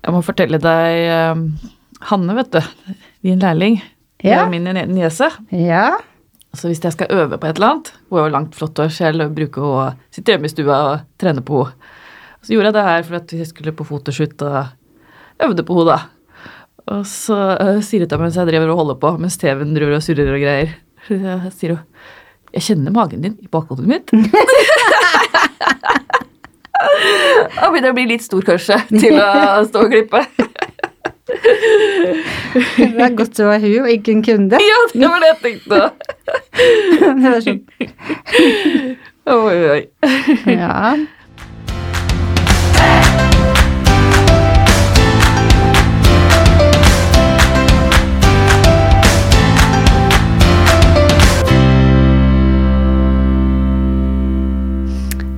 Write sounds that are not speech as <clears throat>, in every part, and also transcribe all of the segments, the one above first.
Jeg må fortelle deg eh, Hanne, vet du. Din lærling. Ja. Min niese. Ja. Så hvis jeg skal øve på et eller annet Hun er jo langt flott og selv og bruker å sitte hjemme i stua og trene på henne. Så gjorde jeg det her for at jeg skulle på fotoshoot og øvde på henne, da. Og så uh, sier hun til meg mens jeg driver og holder på, mens TV-en driver og surrer og greier. Så jeg sier hun Jeg kjenner magen din i bakhodet mitt. <laughs> Da begynner å bli litt stor, kanskje, til å stå og klippe. Det er godt å være hun og ikke en kunde. Ja, det var det jeg tenkte. Det var sånn. Oi, oi, oi. Ja.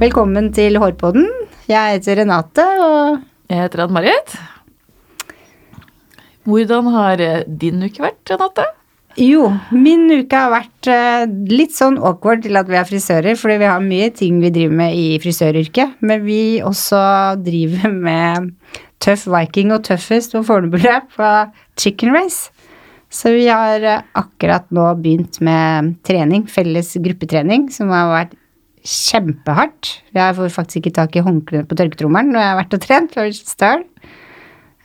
Velkommen til Hårpodden. Jeg heter Renate, og Jeg heter Ann-Marit. Hvordan har eh, din uke vært, Renate? jo, min uke har vært eh, litt sånn awkward til at vi er frisører, fordi vi har mye ting vi driver med i frisøryrket, men vi også driver <laughs> med Tøff Viking og Tøffest på Fornebuløp på Chicken Race. Så vi har eh, akkurat nå begynt med trening, felles gruppetrening, som har vært kjempehardt. Jeg får faktisk ikke tak i håndklærne på tørketrommelen når jeg har vært og trent, for støl.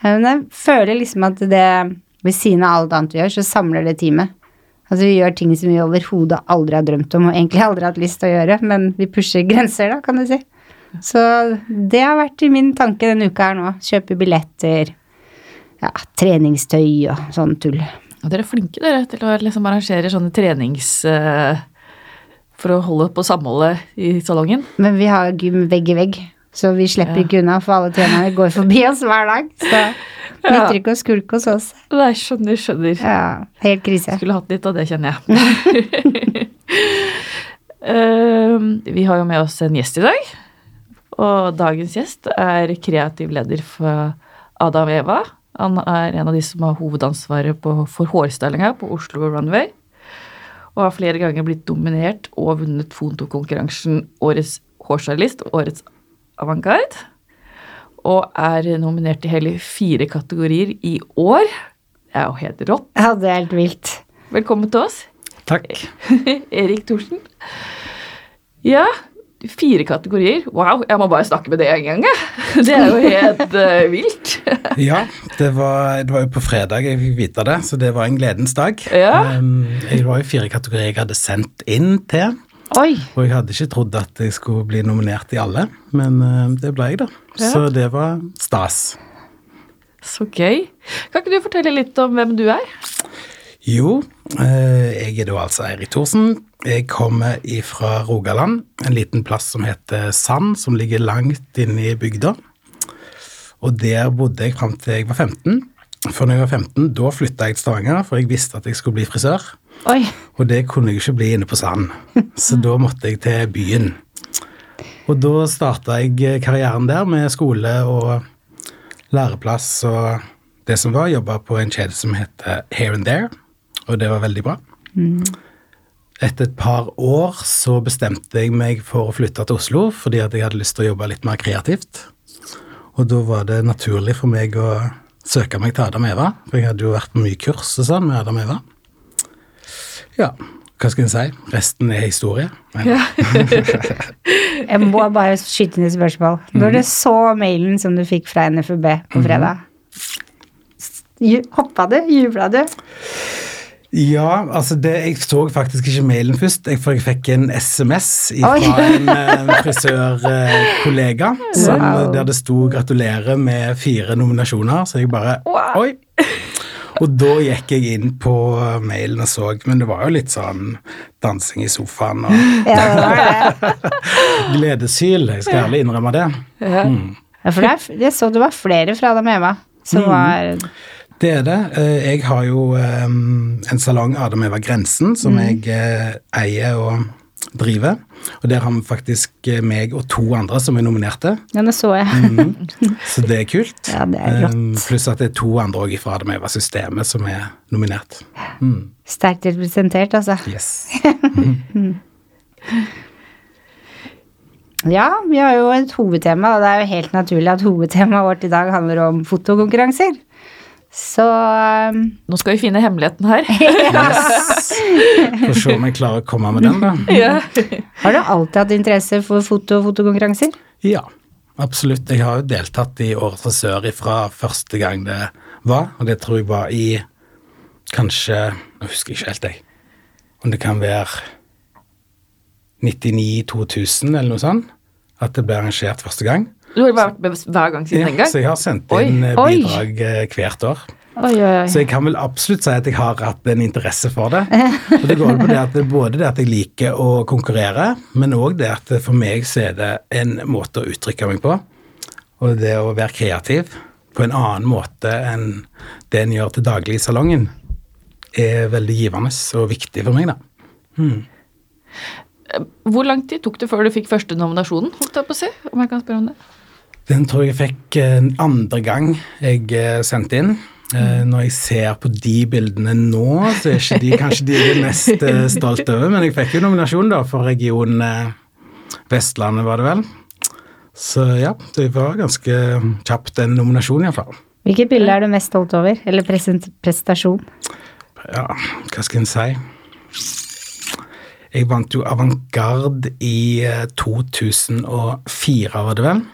Men jeg føler liksom at det ved siden av alt annet vi gjør, så samler det teamet. Altså vi gjør ting som vi overhodet aldri har drømt om, og egentlig aldri hatt lyst til å gjøre, men vi pusher grenser, da, kan du si. Så det har vært i min tanke denne uka her nå. Kjøpe billetter, ja, treningstøy og sånn tull. Og dere er flinke dere til å liksom arrangere sånne trenings... eh, for å holde på samholdet i salongen. Men vi har gym vegg i vegg, så vi slipper ikke unna, for alle trenerne går forbi oss hver dag. Så <laughs> nytter ikke å skulke hos oss. Nei, skjønner, skjønner. Ja, helt krise. Skulle hatt litt av det, kjenner jeg. uh, <laughs> vi har jo med oss en gjest i dag. Og dagens gjest er kreativ leder for Adam Eva. Han er en av de som har hovedansvaret på, for hårstylinga på Oslo Runway. Og har flere ganger blitt dominert og vunnet fotokonkurransen Årets hårstylist og Årets avantgarde. Og er nominert i hele fire kategorier i år. Det er jo helt rått. Ja, det er helt vilt. Velkommen til oss, Takk. <laughs> Erik Thorsen. Ja, fire kategorier. Wow, jeg må bare snakke med det en gang, jeg. <laughs> Det er jo helt uh, vilt. <laughs> Ja, det var, det var jo på fredag jeg fikk vite det, så det var en gledens dag. Ja. Um, det var jo fire kategorier jeg hadde sendt inn til, Oi! og jeg hadde ikke trodd at jeg skulle bli nominert i alle, men uh, det ble jeg, da. Ja. Så det var stas. Så gøy. Kan ikke du fortelle litt om hvem du er? Jo, eh, jeg er da altså Eirik Thorsen. Jeg kommer fra Rogaland, en liten plass som heter Sand, som ligger langt inne i bygda. Og der bodde jeg fram til jeg var 15. For når jeg var 15, da flytta jeg til Stavanger, for jeg visste at jeg skulle bli frisør. Oi! Og det kunne jeg ikke bli inne på Sand, <laughs> så da måtte jeg til byen. Og da starta jeg karrieren der med skole og læreplass og det som var. Jobba på en kjede som heter Here and There, og det var veldig bra. Etter et par år så bestemte jeg meg for å flytte til Oslo fordi at jeg hadde lyst til å jobbe litt mer kreativt. Og da var det naturlig for meg å søke meg til Adam Eva, for jeg hadde jo vært på mye kurs og sånn med Adam Eva. Ja, hva skal en si? Resten er historie. Ja. <laughs> Jeg må bare skyte inn et spørsmål. Når du så mailen som du fikk fra NFUB på fredag, ju- hoppa du? Jubla du? Ja, altså det, jeg så faktisk ikke mailen først, jeg, for jeg fikk en SMS fra en, en eh, frisørkollega <laughs> Wow. der det sto 'gratulerer med fire nominasjoner', så jeg bare Wow. Oi! Og da gikk jeg inn på mailen og så, men det var jo litt sånn dansing i sofaen og Ja, <laughs> gledeshyl, jeg skal ærlig innrømme det. Ja, for det jeg så det var flere fra dem hjemme som var Det er det. Eh, Jeg har jo eh, en salong, Adam Eva Grensen, som jeg eh, eier og driver. Og der har vi faktisk meg og to andre som er nominerte, Ja, det så jeg. <laughs> så det er kult. Ja, det er rått. Eh, Pluss at det er to andre òg fra Adam Eva-systemet som er nominert. Sterkt representert, altså. Yes. <laughs> Ja, vi har jo et hovedtema, og det er jo helt naturlig at hovedtemaet vårt i dag handler om fotokonkurranser. Så um, Nå skal vi finne hemmeligheten her. <laughs> Yes. <laughs> Får se om jeg klarer å komme med den, da. ja. har du alltid hatt interesse for foto og fotokonkurranser? Ja, absolutt. Jeg har jo deltatt i Årets frisør fra første gang det var, og det tror jeg var i kanskje Nå husker jeg ikke helt, jeg. Om det kan være 99-2000 eller noe sånt. At det ble arrangert første gang. Du har vært med hver gang siden Ja, den gang? så jeg har sendt Oi. inn eh, Oi. bidrag eh, hvert år. Oi, oi, oi. Så jeg kan vel absolutt si at jeg har hatt en interesse for det. Og det går på det at det både det at jeg liker å konkurrere, men òg det at for meg så er det en måte å uttrykke meg på. Og det å være kreativ på en annen måte enn det en gjør til daglig i salongen, er veldig givende og viktig for meg, da. Hvor lang tid tok det før du fikk første nominasjonen? holdt jeg på å si, om jeg kan spørre om det? Den tror jeg fikk en andre gang jeg eh, sendte inn. Mm. Når jeg ser på de bildene nå, så er ikke de kanskje de jeg er mest eh, stolt over, men jeg fikk jo nominasjon da for region eh, Vestlandet, var det vel. Så ja, det var ganske kjapt en nominasjon iallfall. Hvilket bilde er du mest stolt over? Eller prestasjon? Ja, hva skal en si? Jeg vant jo Avantgarde i eh, 2004, var det vel.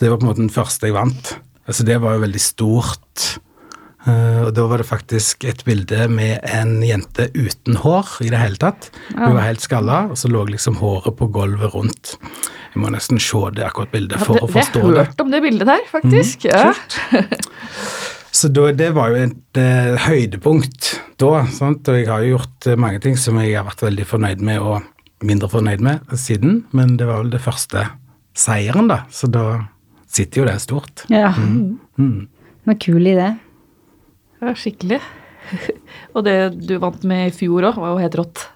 Så det var på en måte den første jeg vant. Altså Det var jo veldig stort. Uh, og da var det faktisk et bilde med en jente uten hår i det hele tatt. Hun var helt skalla, og så lå liksom håret på gulvet rundt. Jeg må nesten se det akkurat bildet for det, å forstå det. jeg har det. hørt om det bildet der, faktisk. ja. Så da, det var jo et eh, høydepunkt da. Sant? Og jeg har jo gjort eh, mange ting som jeg har vært veldig fornøyd med og mindre fornøyd med siden, men det var vel det første seieren, da. Så da sitter jo det stort. Ja. Mm. Men kul idé. Ja, skikkelig. <laughs> Og det du vant med i fjor òg, var jo helt rått.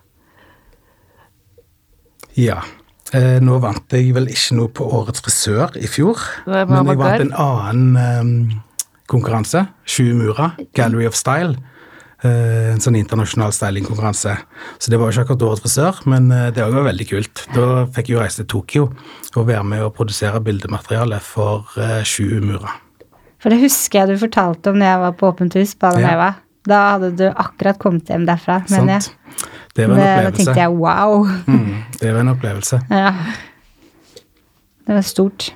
Ja. Eh, nå vant jeg vel ikke noe på Årets frisør i fjor, men jeg vant der. en annen eh, konkurranse. Sjuemura, Gallery of Style. Eh, en sånn internasjonal stylingkonkurranse. Så det var jo ikke akkurat Årets frisør, men eh, det var veldig kult. Da fikk jeg jo reise til Tokyo og være med å produsere bildemateriale for sju umurer. For det husker jeg du fortalte om når jeg var på Åpent hus på Adam Ja. Da hadde du akkurat kommet hjem derfra, mener jeg. Det var en opplevelse. da tenkte jeg wow. Mm, det var en opplevelse. <laughs> Ja. Det var stort.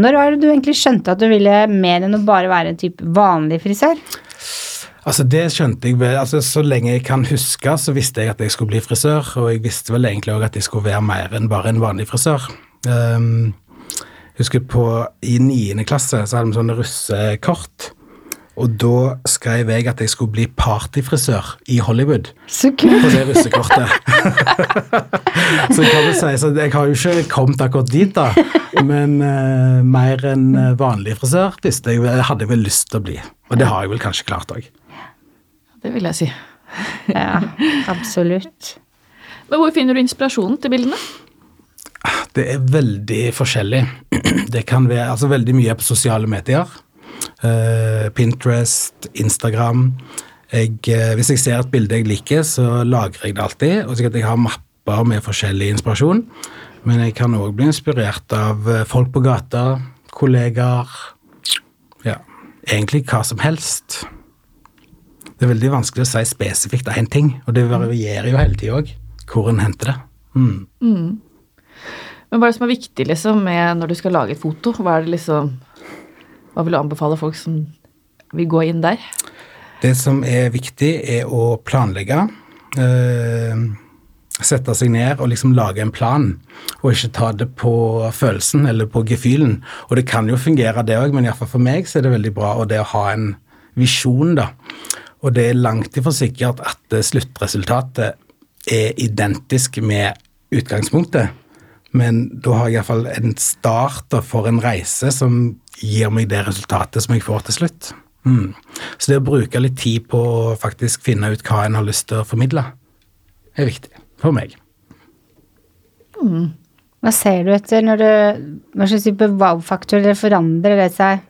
Når var det du egentlig skjønte at du ville mer enn å bare være en type vanlig frisør? Altså Det skjønte jeg altså Så lenge jeg kan huske, så visste jeg at jeg skulle bli frisør. Og jeg visste vel egentlig òg at jeg skulle være mer enn bare en vanlig frisør. Um, husker på I niende klasse så hadde vi sånne russekort. Og da skrev jeg at jeg skulle bli partyfrisør i Hollywood. Så kult! På det russekortet. <laughs> så kan du si så jeg har jo ikke kommet akkurat dit, da. Men uh, mer enn vanlig frisør visste jeg, hadde jeg vel lyst til å bli. Og det har jeg vel kanskje klart òg. Det vil jeg si. <laughs> Ja, absolutt. Men hvor finner du inspirasjonen til bildene? Det er veldig forskjellig. <clears throat> Det kan være altså veldig mye på sosiale medier. Eh, Pinterest, Instagram. Jeg, eh, hvis jeg ser et bilde jeg liker, så lagrer jeg det alltid. Og sikkert jeg har mapper med forskjellig inspirasjon. Men jeg kan òg bli inspirert av eh, folk på gata, kollegaer Ja, egentlig hva som helst. Det er veldig vanskelig å si spesifikt én ting, og det varierer jo hele tida òg, hvor en henter det. Mm. Men hva er det som er viktig liksom, når du skal lage et foto? Hva det liksom Hva vil du anbefale folk som vil gå inn der? Det som er viktig, er å planlegge. Eh, sette seg ned og liksom lage en plan, og ikke ta det på følelsen eller på gefühlen. Og det kan jo fungere, det òg, men iallfall for meg så er det veldig bra og det å ha en visjon, da. Og det er langt ifra sikkert at sluttresultatet er identisk med utgangspunktet. Men da har jeg iallfall en start for en reise som gir meg det resultatet som jeg får til slutt. Mm. Så det å bruke litt tid på å faktisk finne ut hva en har lyst til å formidle, er viktig for meg. Hva ser du etter når du Hva slags type wow-faktor forandrer det seg?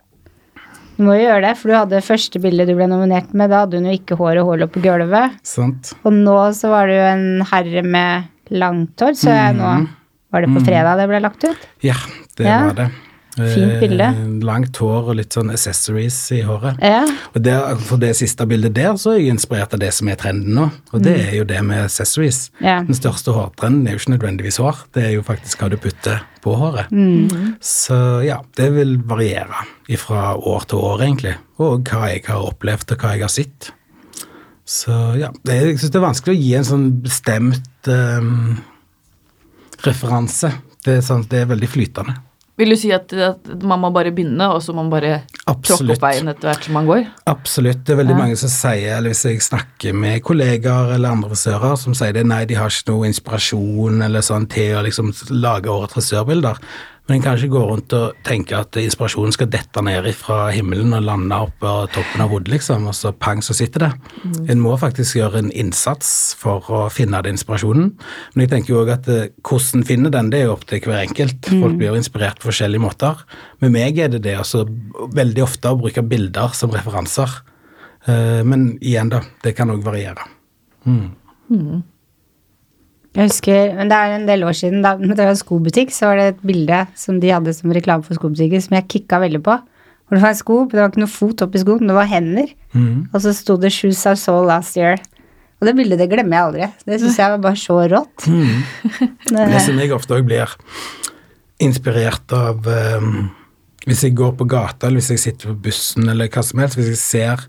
Du må jo gjøre det, for du hadde første bildet du ble nominert med. Da hadde hun jo ikke hår og hårlå på gulvet. Sant? Og nå så var det jo en herre med langt hår, så jeg nå. Var det på Mm. fredag det ble lagt ut? Ja, det Ja. var det. Fint bilde. Eh, Langt hår og litt sånn accessories i håret. Ja. Og der, For det siste bildet der, så er jeg inspirert av det som er trenden nå, og det er jo det med accessories. Mm. Ja. Den største hårtrenden er jo ikke nødvendigvis hår, det er jo faktisk hva du putter på håret. Mm. Så ja, det vil variere fra år til år, egentlig. Og hva jeg har opplevd, og hva jeg har sett. Så ja, det, jeg syns det er vanskelig å gi en sånn bestemt um, referanse. Det er, sånn, det er veldig flytende. Vil du si at, at man må bare begynne, og så må man bare tråkke opp veien etter hvert som man går? Absolutt. Det er veldig mange som sier, eller hvis jeg snakker med kollegaer eller andre frisører, som sier det, nei, de har ikke noe inspirasjon eller sånn til å liksom lage årets frisørbilder. Men en kan ikke gå rundt og tenke at inspirasjonen skal dette ned fra himmelen og lande oppå toppen av hodet, liksom, og så pang, så sitter det. En må faktisk gjøre en innsats for å finne den inspirasjonen. Men jeg tenker jo òg at eh, hvordan finne den, det er jo opp til hver enkelt. Folk blir jo inspirert på forskjellige måter. Med meg er det det altså veldig ofte å bruke bilder som referanser. Eh, Men igjen, da. Det kan òg variere. Jeg husker, men Det er en del år siden, da det var en skobutikk, så var det et bilde som de hadde som reklame for skobutikken, som jeg kicka veldig på. Hvor det var en sko, men det var ikke noe fot oppi skoen, det var hender. Og så sto det 'Shoes are so last year'. Og det bildet det glemmer jeg aldri. Det syns jeg var bare så rått. <laughs> Mm. Det, som jeg ofte òg blir inspirert av um, Hvis jeg går på gata, eller hvis jeg sitter på bussen, eller hva som helst, hvis jeg ser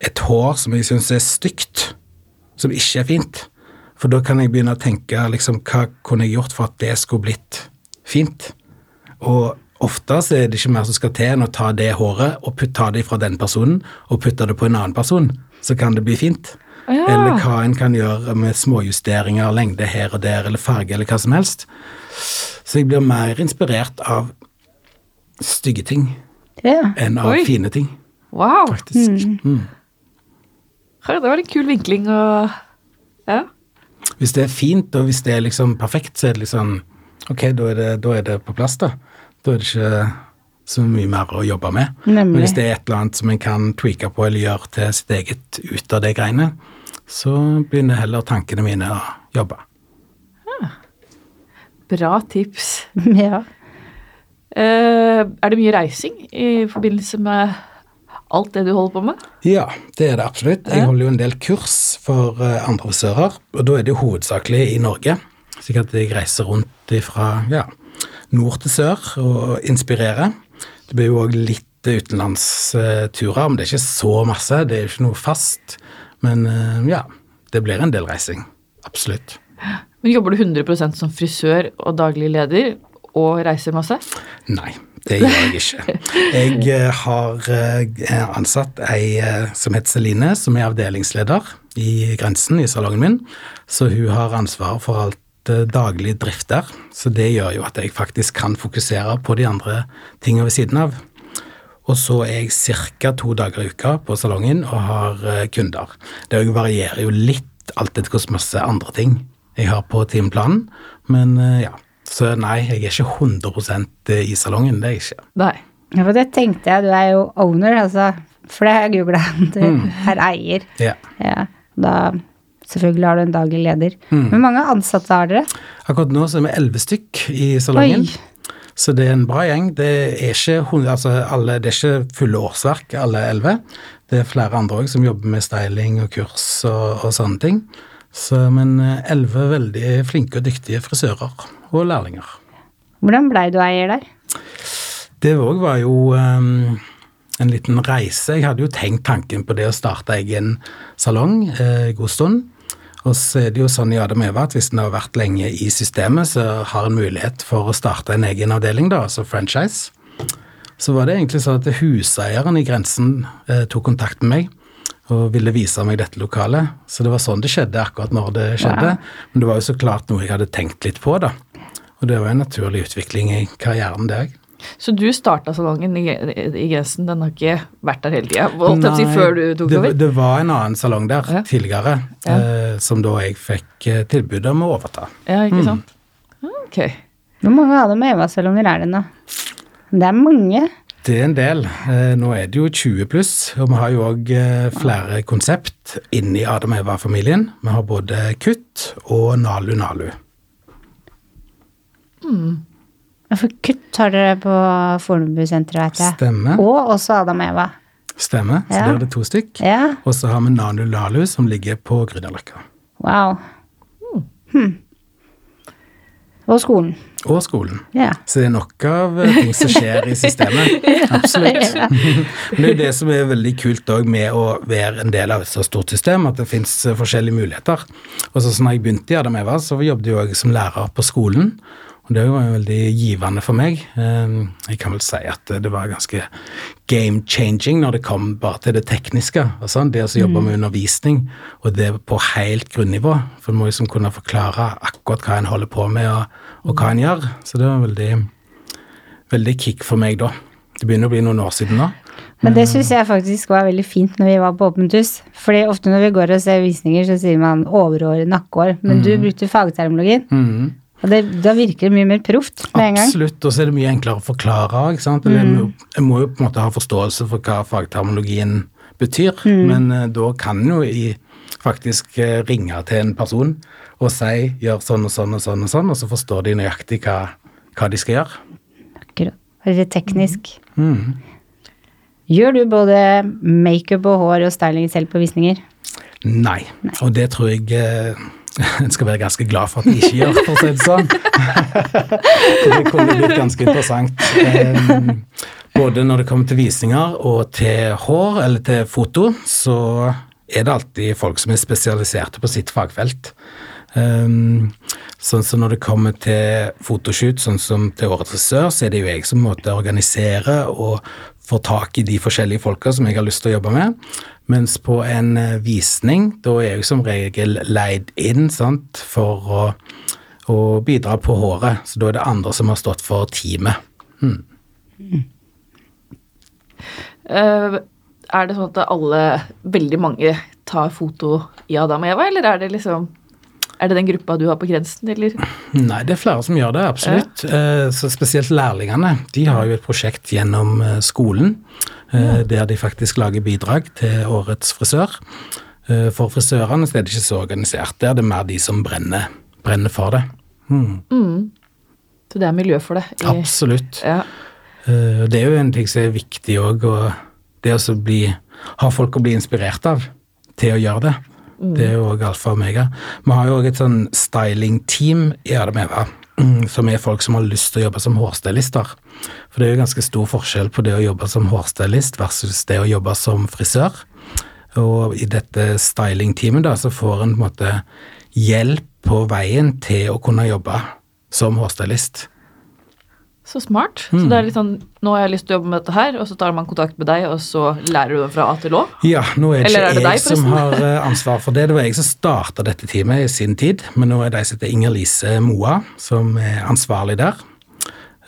et hår som jeg syns er stygt, som ikke er fint, for da kan jeg begynne å tenke liksom, hva kunne jeg gjort for at det skulle blitt fint? Og ofte så er det ikke mer som skal til enn å ta det håret og ta det fra den personen og putte det på en annen person, så kan det bli fint. Ja. Eller hva en kan gjøre med småjusteringer, lengde her og der, eller farge, eller hva som helst. Så jeg blir mer inspirert av stygge ting ja. enn av Oi. fine ting, Wow! faktisk. Mm. Mm. Det var en kul vinkling og Ja. Hvis det er fint, og hvis det er liksom perfekt, så er det liksom Ok, da er det, da er det på plass, da. Da er det ikke så mye mer å jobbe med. Nemlig. Men hvis det er et eller annet som en kan tweake på eller gjøre til sitt eget ut av det greiene, så begynner heller tankene mine å jobbe. Bra tips. <laughs> ja. Uh, er det mye reising i forbindelse med alt det du holder på med? Ja, det er det absolutt. Jeg holder jo en del kurs for eh, andre frisører, og da er det jo hovedsakelig i Norge. Slik at jeg reiser rundt fra ja, nord til sør og inspirerer. Det blir jo òg litt utenlandsturer, men det er ikke så masse. Det er jo ikke noe fast. Men eh, ja, det blir en del reising. Absolutt. Men Jobber du 100% som frisør og daglig leder og reiser masse? Nei, det gjør jeg ikke. <laughs> Jeg eh, har eh, ansatt ei eh, som heter Celine, som er avdelingsleder i Grensen, i salongen min. Så hun har ansvar for alt daglig drift der. Så det gjør jo at jeg faktisk kan fokusere på de andre tingene ved siden av. Og så er jeg ca. to dager i uka på salongen og har kunder. Det varierer jo litt alt etter hvor masse andre ting jeg har på timeplanen, men ja. Så nei, jeg er ikke 100 i salongen, det er jeg ikke. Nei. ja, for det tenkte jeg, du er jo owner, altså. For det har jeg googla, <laughs> du Mm. er eier. Ja. Ja, da selvfølgelig har du en daglig leder. Mm. Hvor mange ansatte har dere? Akkurat nå så er vi elleve stykk i salongen. Oi. Så det er en bra gjeng. Det er ikke, altså alle, det er ikke fulle årsverk, alle elleve. Det er flere andre òg som jobber med styling og kurs og, og sånne ting. Så, men eh, elleve veldig flinke og dyktige frisører og lærlinger. Hvordan blei du eier der? Det òg var jo um, en liten reise. Jeg hadde jo tenkt tanken på det å starte egen salong eh, god stund. Og så er det jo sånn i Adam Eva at hvis en har vært lenge i systemet, så har en mulighet for å starte en egen avdeling, da, altså franchise. Så var det egentlig sånn at huseieren i Grensen eh, tok kontakt med meg og ville vise meg dette lokalet. Så det var sånn det skjedde akkurat når det skjedde. Men det var jo så klart noe jeg hadde tenkt litt på, da. Og det var en naturlig utvikling i karrieren, det òg. Så du starta salongen i, i Grensen, den har ikke vært der hele tida? Si Nei, før du tok det, over? Det var en annen salong der Ja. tidligere, Ja. eh, som da jeg fikk eh, tilbud om å overta. Ja, Mm. ikke sant? Ok. Hvor mange Adam dem Eva-salonger er det nå? Det er mange. Det er en del. Eh, nå er det jo 20 pluss, og vi har jo òg eh, flere konsept inni Adam Eva-familien. Vi har både Kutt og Nalu Nalu. Ja, For kutt har dere på Fornebusenteret, vet jeg. Stemmer. Og også Adam og Eva. Stemmer. Så Ja. der er det to stykk. Ja, Og så har vi Nanu Lalu, som ligger på Grünerløkka. wow. Hmm. Og skolen. Og skolen. Yeah. Så det er nok av eh, ting som skjer i systemet. <laughs> Absolutt. <laughs> Men det er det som er veldig kult òg med å være en del av et så stort system, at det fins forskjellige muligheter. Og så når jeg begynte i Adam Eva, så jobbet jeg òg som lærer på skolen. Og det var jo veldig givende for meg. Eh, Jeg kan vel si at det var ganske game changing når det kom bare til det tekniske. sånn, Det å jobbe med undervisning, og det på helt grunnivå. For en må liksom kunne forklare akkurat hva en holder på med, og, og hva en gjør. Så det var veldig, veldig kick for meg da. Det begynner å bli noen år siden nå. Men det syns jeg faktisk var veldig fint når vi var på Åpent hus. Fordi ofte når vi går og ser visninger, så sier man overår, nakkeår. Men du brukte fagtermologien. Mhm. Det, da virker det mye mer proft med en gang. Absolutt, og så er det mye enklere å forklare. ikke sant? Eller, Jeg må jo på en måte ha forståelse for hva fagtermologien betyr, men uh, da kan jo i, faktisk eh, ringe til en person og si 'gjør sånn og sånn og sånn', og sånn, og så forstår de nøyaktig hva, hva de skal gjøre. Akkurat. Veldig teknisk. Mm. Gjør du både makeup og hår og styling selv på visninger? Nei. Og det tror jeg eh, <laughs> en skal være ganske glad for at de ikke gjør, for å si det sånn. <laughs> Det kunne blitt ganske interessant. Både når det kommer til visninger og til hår eller til foto, så er det alltid folk som er spesialiserte på sitt fagfelt. Sånn som når det kommer til fotoshoot, sånn som til Årets frisør, så er det jo jeg som måtte organisere og få tak i de forskjellige folka som jeg har lyst til å jobbe med. Mens på en eh, visning, da er jeg som regel leid inn sant, for å, å bidra på håret. Så da er det andre som har stått for teamet. Eh, er det sånn at alle, veldig mange, tar foto i Adam og Eva, eller er det liksom Er det den gruppa du har på grensen, eller? Nei, det er flere som gjør det, absolutt. Ja. Så spesielt lærlingene. De har jo et prosjekt gjennom eh, skolen ja. der de faktisk lager bidrag til årets frisør. Eh, For frisørene er det ikke så organisert. Der er det mer de som brenner, brenner for det. Mm, Så det er miljø for det? i- absolutt. Ja. Eh, Det er jo en ting som er viktig òg, og det å bli, ha folk å bli inspirert av til å gjøre det. Det er jo òg alfa og omega. Vi har jo òg et sånn styling-team i Adam Eva, mm, som er folk som har lyst til å jobbe som hårstylister. For det er jo ganske stor forskjell på det å jobbe som hårstylist versus det å jobbe som frisør. Og i dette styling-teamet da, så får en på en måte hjelp på veien til å kunne jobbe som hårstylist. Så smart. Mm. Så det er litt sånn Nå har jeg lyst til å jobbe med dette her, og så tar man kontakt med deg, og så lærer du det fra A til Å? Ja, nå er det ikke er det jeg deg, som har eh, ansvar for det. Det var jeg som starta dette teamet i sin tid, men nå er det ei som heter Inger Lise Moa som er ansvarlig der.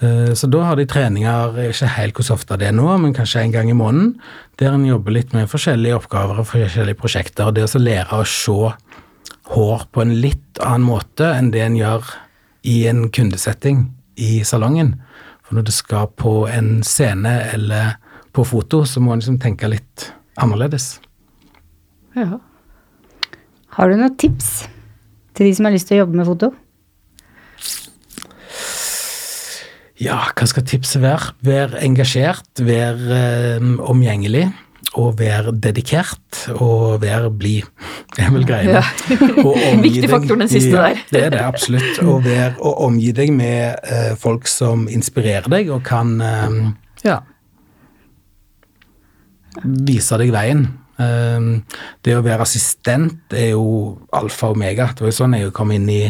Eh, Så da har de treninger, ikke helt hvor ofte det er nå, men kanskje en gang i måneden, der en jobber litt med forskjellige oppgaver og forskjellige prosjekter. og Det å lære å se hår på en litt annen måte enn det en gjør i en kundesetting i salongen. For når du skal på en scene eller på foto, så må en liksom tenke litt annerledes. Ja. Har du noen tips til de som har lyst til å jobbe med foto? Ja, hva skal tipset være? Vær engasjert, vær eh, omgjengelig, og være dedikert, og være blid. Det er vel greiene. Ja. <laughs> Viktig faktor, den siste ja, der. Det er det, absolutt. Å, være, å omgi deg med eh, folk som inspirerer deg, og kan eh, ja, vise deg veien. Eh, det å være assistent er jo alfa og omega. Det var jo sånn jeg kom inn i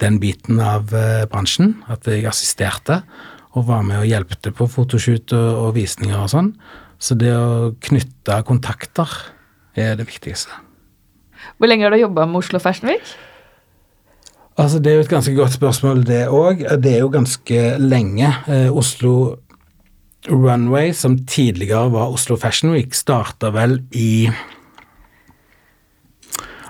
den biten av eh, bransjen, at jeg assisterte og var med og hjelpte på fotoshoot og, og visninger og sånn. Så det å knytte kontakter er det viktigste. Hvor lenge har du jobba med Oslo Fashion Week? Altså, Det er jo et ganske godt spørsmål, det òg. Det er jo ganske lenge. Eh, Oslo Runway, som tidligere var Oslo Fashion Week, starta vel i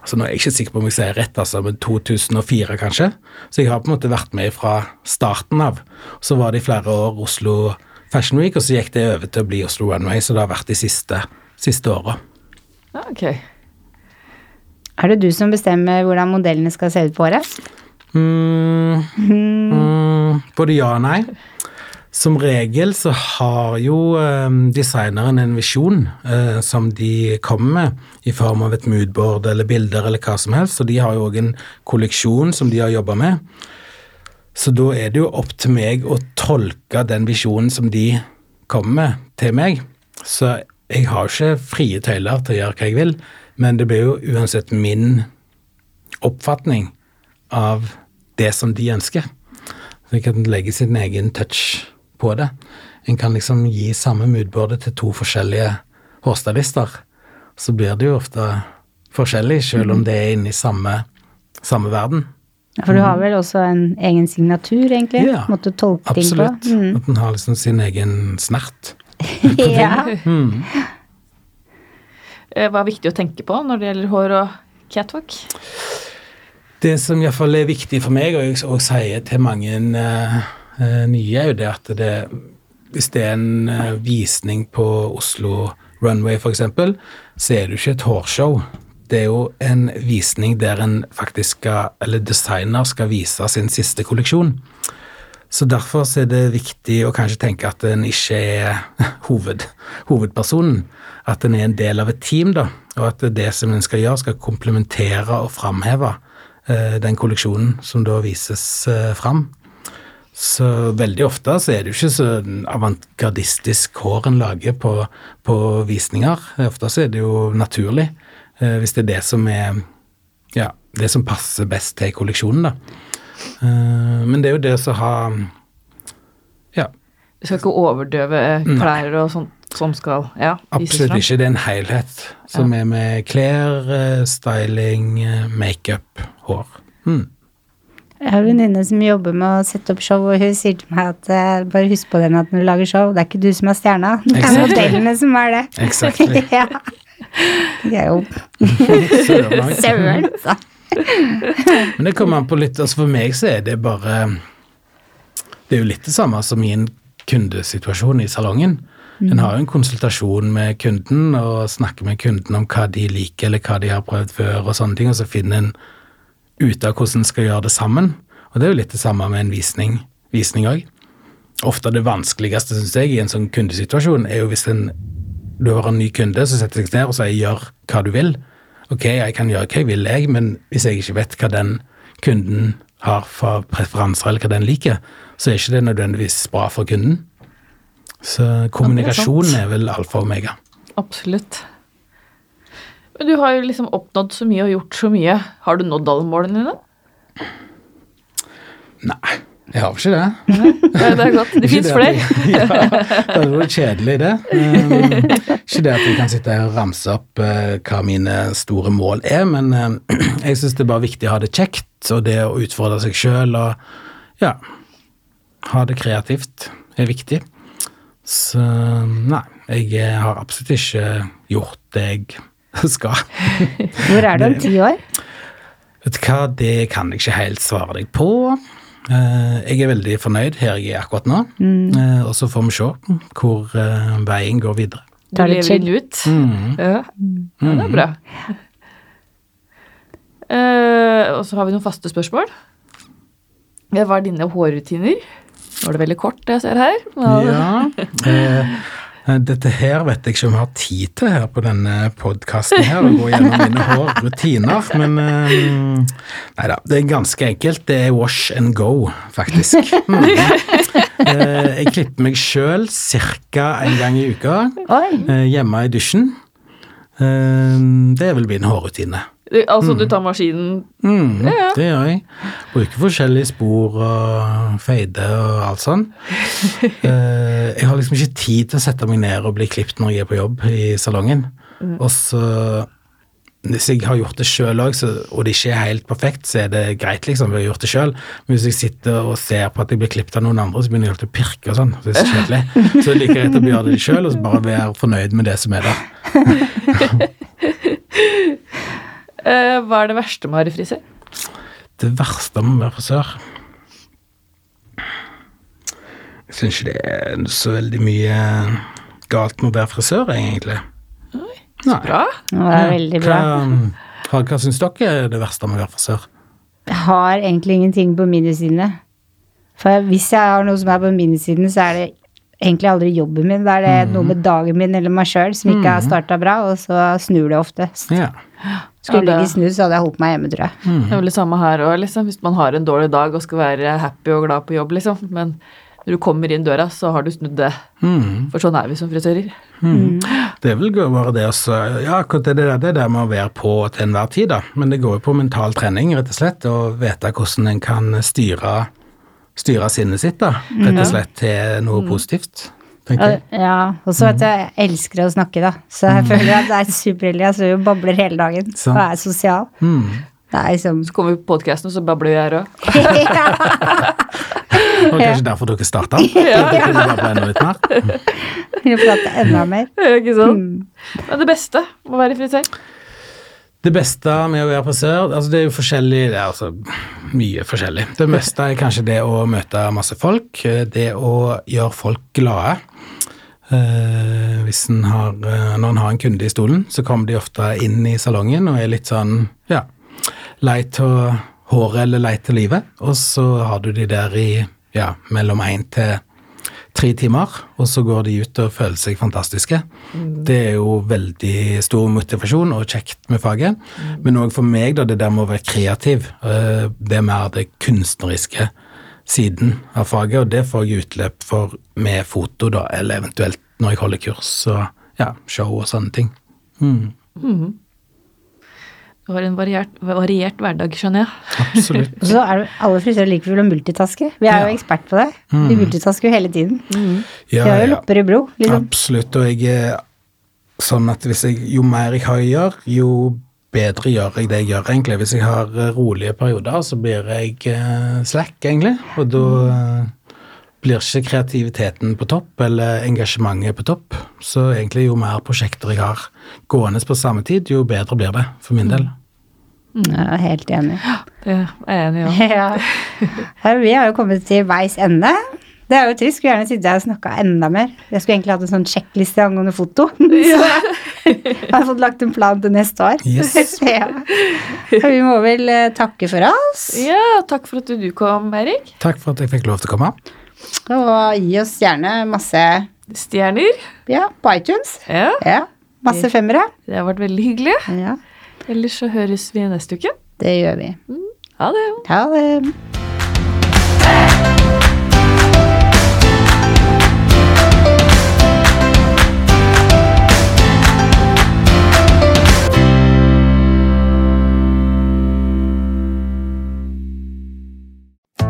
altså Nå er jeg ikke sikker på om jeg sier rett, altså, men 2004 kanskje. Så jeg har på en måte vært med fra starten av. Så var det i flere år Oslo Fashion Week, og så gikk det over til å bli Oslo Runway, så det har vært de siste, siste åra. Okay. ok. Er det du som bestemmer hvordan modellene skal se ut på året? Mm, mm, Mm, både ja og nei. Som regel så har jo eh, designeren en visjon eh, som de kommer med i form av et moodboard eller bilder eller hva som helst, og de har jo òg en kolleksjon som de har jobba med. Så da er det jo opp til meg å tolke den visjonen som de kommer med, til meg. Så jeg har ikke frie tøyler til å gjøre hva jeg vil, men det blir jo uansett min oppfatning av det som de ønsker. Så jeg kan legge sin egen touch på det. En kan liksom gi samme moodboardet til to forskjellige hårstylister. Så blir det jo ofte forskjellig, selv om det er inne i samme, samme verden. Ja, For du har vel også en egen signatur, egentlig? Ja, Måtte tolke ting på? Absolutt. Mm. At en har liksom sin egen snert. <laughs> ja. Mm. Eh, Hva er viktig å tenke på når det gjelder hår og catwalk? Det som iallfall er viktig for meg, og jeg også sier til mange uh, nye, er jo det at det, hvis det er en uh, visning på Oslo Runway f.eks., så er det jo ikke et hårshow. Det er jo en visning der en faktisk skal, eller designer skal vise sin siste kolleksjon. Så derfor er det viktig å kanskje tenke at en ikke er <laughs> hoved, hovedpersonen. At en er en del av et team, da. Og at det som en skal gjøre, skal komplementere og framheve eh, den kolleksjonen som da vises eh, fram. Så veldig ofte så er det jo ikke så avantgardistisk hår en lager på, på visninger. Ofte så er det jo naturlig, hvis det er det som er ja, det som passer best til kolleksjonen, da. Eh, men det er jo det å ha Ja, Du skal ikke overdøve klær og sånt som skal ja, absolutt ikke. Det er en helhet som er med klær, eh, styling, eh, makeup, hår. Mm. Jeg har en venninne som jobber med å sette opp show, og hun sier til meg at eh, bare husk på den at når du lager show, det er ikke du som er stjerna, det er Exactly. modellene som er det. Exactly. <laughs> ja. Det er jo Søren altså. Men det kommer an på litt altså For meg så er det bare Det er jo litt det samme som i en kundesituasjon i salongen. En har jo en konsultasjon med kunden og snakker med kunden om hva de liker, eller hva de har prøvd før, og sånne ting, og så finner en ut av hvordan en skal gjøre det sammen. Og det er jo litt det samme med en visning visning òg. Ofte det vanskeligste, syns jeg, i en sånn kundesituasjon, er jo hvis en du har en ny kunde som setter seg ned og sier 'gjør hva du vil'. Ok, jeg kan gjøre hva jeg vil, jeg, men hvis jeg ikke vet hva den kunden har for preferanser, eller hva den liker, så er ikke det nødvendigvis bra for kunden. Så kommunikasjon er vel alfa og omega. Absolutt. Men du har jo liksom oppnådd så mye og gjort så mye. Har du nådd alle målene dine? Nei, jeg har ikke det. Ja, det er godt. Det <laughs> fins flere. <laughs> Ja, det hadde vært kjedelig, det. Um, ikke det at vi kan sitte her og ramse opp eh, hva mine store mål er, men eh, <clears throat> jeg syns det er bare viktig å ha det kjekt, og det å utfordre seg sjøl og ja, ha det kreativt er viktig. Så nei, jeg eh, har absolutt ikke gjort det jeg <laughs> skal. Hvor er du om ti år? Vet du hva, det kan jeg ikke helt svare deg på. Eh, jeg er veldig fornøyd her jeg er akkurat nå, mm. og så får vi se hvor eh, veien går videre. Du litt lever chill. ut. Mm. Ja. ja, det er bra. Uh, og så har vi noen faste spørsmål. Ja, Hva er dine hårrutiner? Nå er det veldig kort, det jeg ser her. Ja, <laughs> eh, dette her vet jeg ikke om jeg har tid til her på denne podkasten her, å gå gjennom mine <laughs> hårrutiner, men eh, Nei da, det er ganske enkelt. Det er wash and go, faktisk. <laughs> Mm. Eh, jeg klipper meg sjøl ca. en gang i uka. Eh, hjemme i dusjen. Eh, det er vel min hårrutine. Altså, du tar maskinen Mm, Ja, ja. Det gjør jeg. Bruker forskjellige spor og feide og alt sånn. <laughs> Eh, jeg har liksom ikke tid til å sette meg ned og bli klipt når jeg er på jobb i salongen. Og så hvis jeg har gjort det sjøl òg, og det ikke er helt perfekt, så er det greit, liksom. Jeg har gjort det selv. Men hvis jeg sitter og ser på at jeg blir klippet av noen andre, så begynner jeg alltid å pirke og sånn. Så det er så kjedelig. <laughs> Så det er like greit å gjøre det sjøl, og så bare være fornøyd med det som er der. <laughs> Eh, Hva er det verste med å være frisør? Det verste med å være frisør Jeg syns ikke det er så veldig mye galt med å være frisør, egentlig. Nei. Bra. Det var veldig bra. Hva, hva syns dere er det verste med å være frisør? Jeg har egentlig ingenting på minussidene. For hvis jeg har noe som er på minisiden, så er det egentlig aldri jobben min. Da er det noe med dagen min eller meg sjøl som ikke har starta bra, og så snur det oftest. Ja. Skulle Ja, det ikke snu, så hadde jeg holdt meg hjemme, tror jeg. Det er vel det samme her òg, liksom. Hvis man har en dårlig dag og skal være happy og glad på jobb, liksom. Men når du kommer inn døra, så har du snudd det. Mm. For sånn er vi som frisører. Det vil gå bare det også Ja, akkurat det, det, det der med å være på til enhver tid, da. Men det går jo på mental trening, rett og slett. Og vite hvordan en kan styre, styre sinnet sitt, da. Rett og slett til noe positivt, tenker jeg. Ja, og så vet du, jeg elsker å snakke, da. Så jeg føler at det er superheldig. Jeg står jo og babler hele dagen Sant. <laughs> og er sosial. Mm. Det er liksom Så kommer vi på podkasten, og så babler vi her òg. <laughs> <laughs> var kanskje derfor dere starta? Ja. Vi prater enda mer. Ikke sant? Men det beste med å være frisør? Det beste med å være frisør, altså det er jo forskjellig, det er altså mye forskjellig. Det meste er kanskje det å møte masse folk, det å gjøre folk glade. Eh, hvis en har, eh, når en har en kunde i stolen, så kommer de ofte inn i salongen og er litt sånn, ja, lei til håret eller lei til livet, og så har du de der i, ja, mellom én til tre timer, og så går de ut og føler seg fantastiske. Det er jo veldig stor motivasjon og kjekt med faget. Men òg for meg, da, det der med å være kreativ. eh, Det er mer det kunstneriske siden av faget, og det får jeg utløp for med foto, da, eller eventuelt når jeg holder kurs og ja, show og sånne ting. Mm, Du har en variert, variert hverdag, skjønner jeg. absolutt. Og <laughs> så er det alle frisører liker vel å multitaske. Vi er jo ekspert på det. Vi multitasker jo hele tiden. Ja, Vi har jo ja. lopper i blod, liksom. Absolutt, og jeg er sånn at hvis jeg, jo mer jeg har å gjøre, jo bedre gjør jeg det jeg gjør, egentlig. Hvis jeg har eh, rolige perioder, så blir jeg eh, slack, egentlig. Og da eh, blir ikke kreativiteten på topp, eller engasjementet på topp. Så egentlig jo mer prosjekter jeg har gående på samme tid, jo bedre blir det, for min del. Jeg er helt enig. Det er jeg enig i òg. Ja. Ja, Vi har jo kommet til veis ende. Det er jo trist. Skulle gjerne sittet her og snakka enda mer. Jeg skulle egentlig hatt en sånn sjekkliste angående foto. <laughs> Så jeg har fått lagt en plan til neste år. Yes. <laughs> Ja. Vi må vel eh, takke for oss. Ja, takk for at du kom, Erik. Takk for at jeg fikk lov til å komme. Og gi oss gjerne masse Stjerner. ja, på iTunes. Ja, Ja, Masse femmere. det har vært veldig hyggelig. Ja, Ellers så høres vi neste uke. det gjør vi. Ha det. Ha det.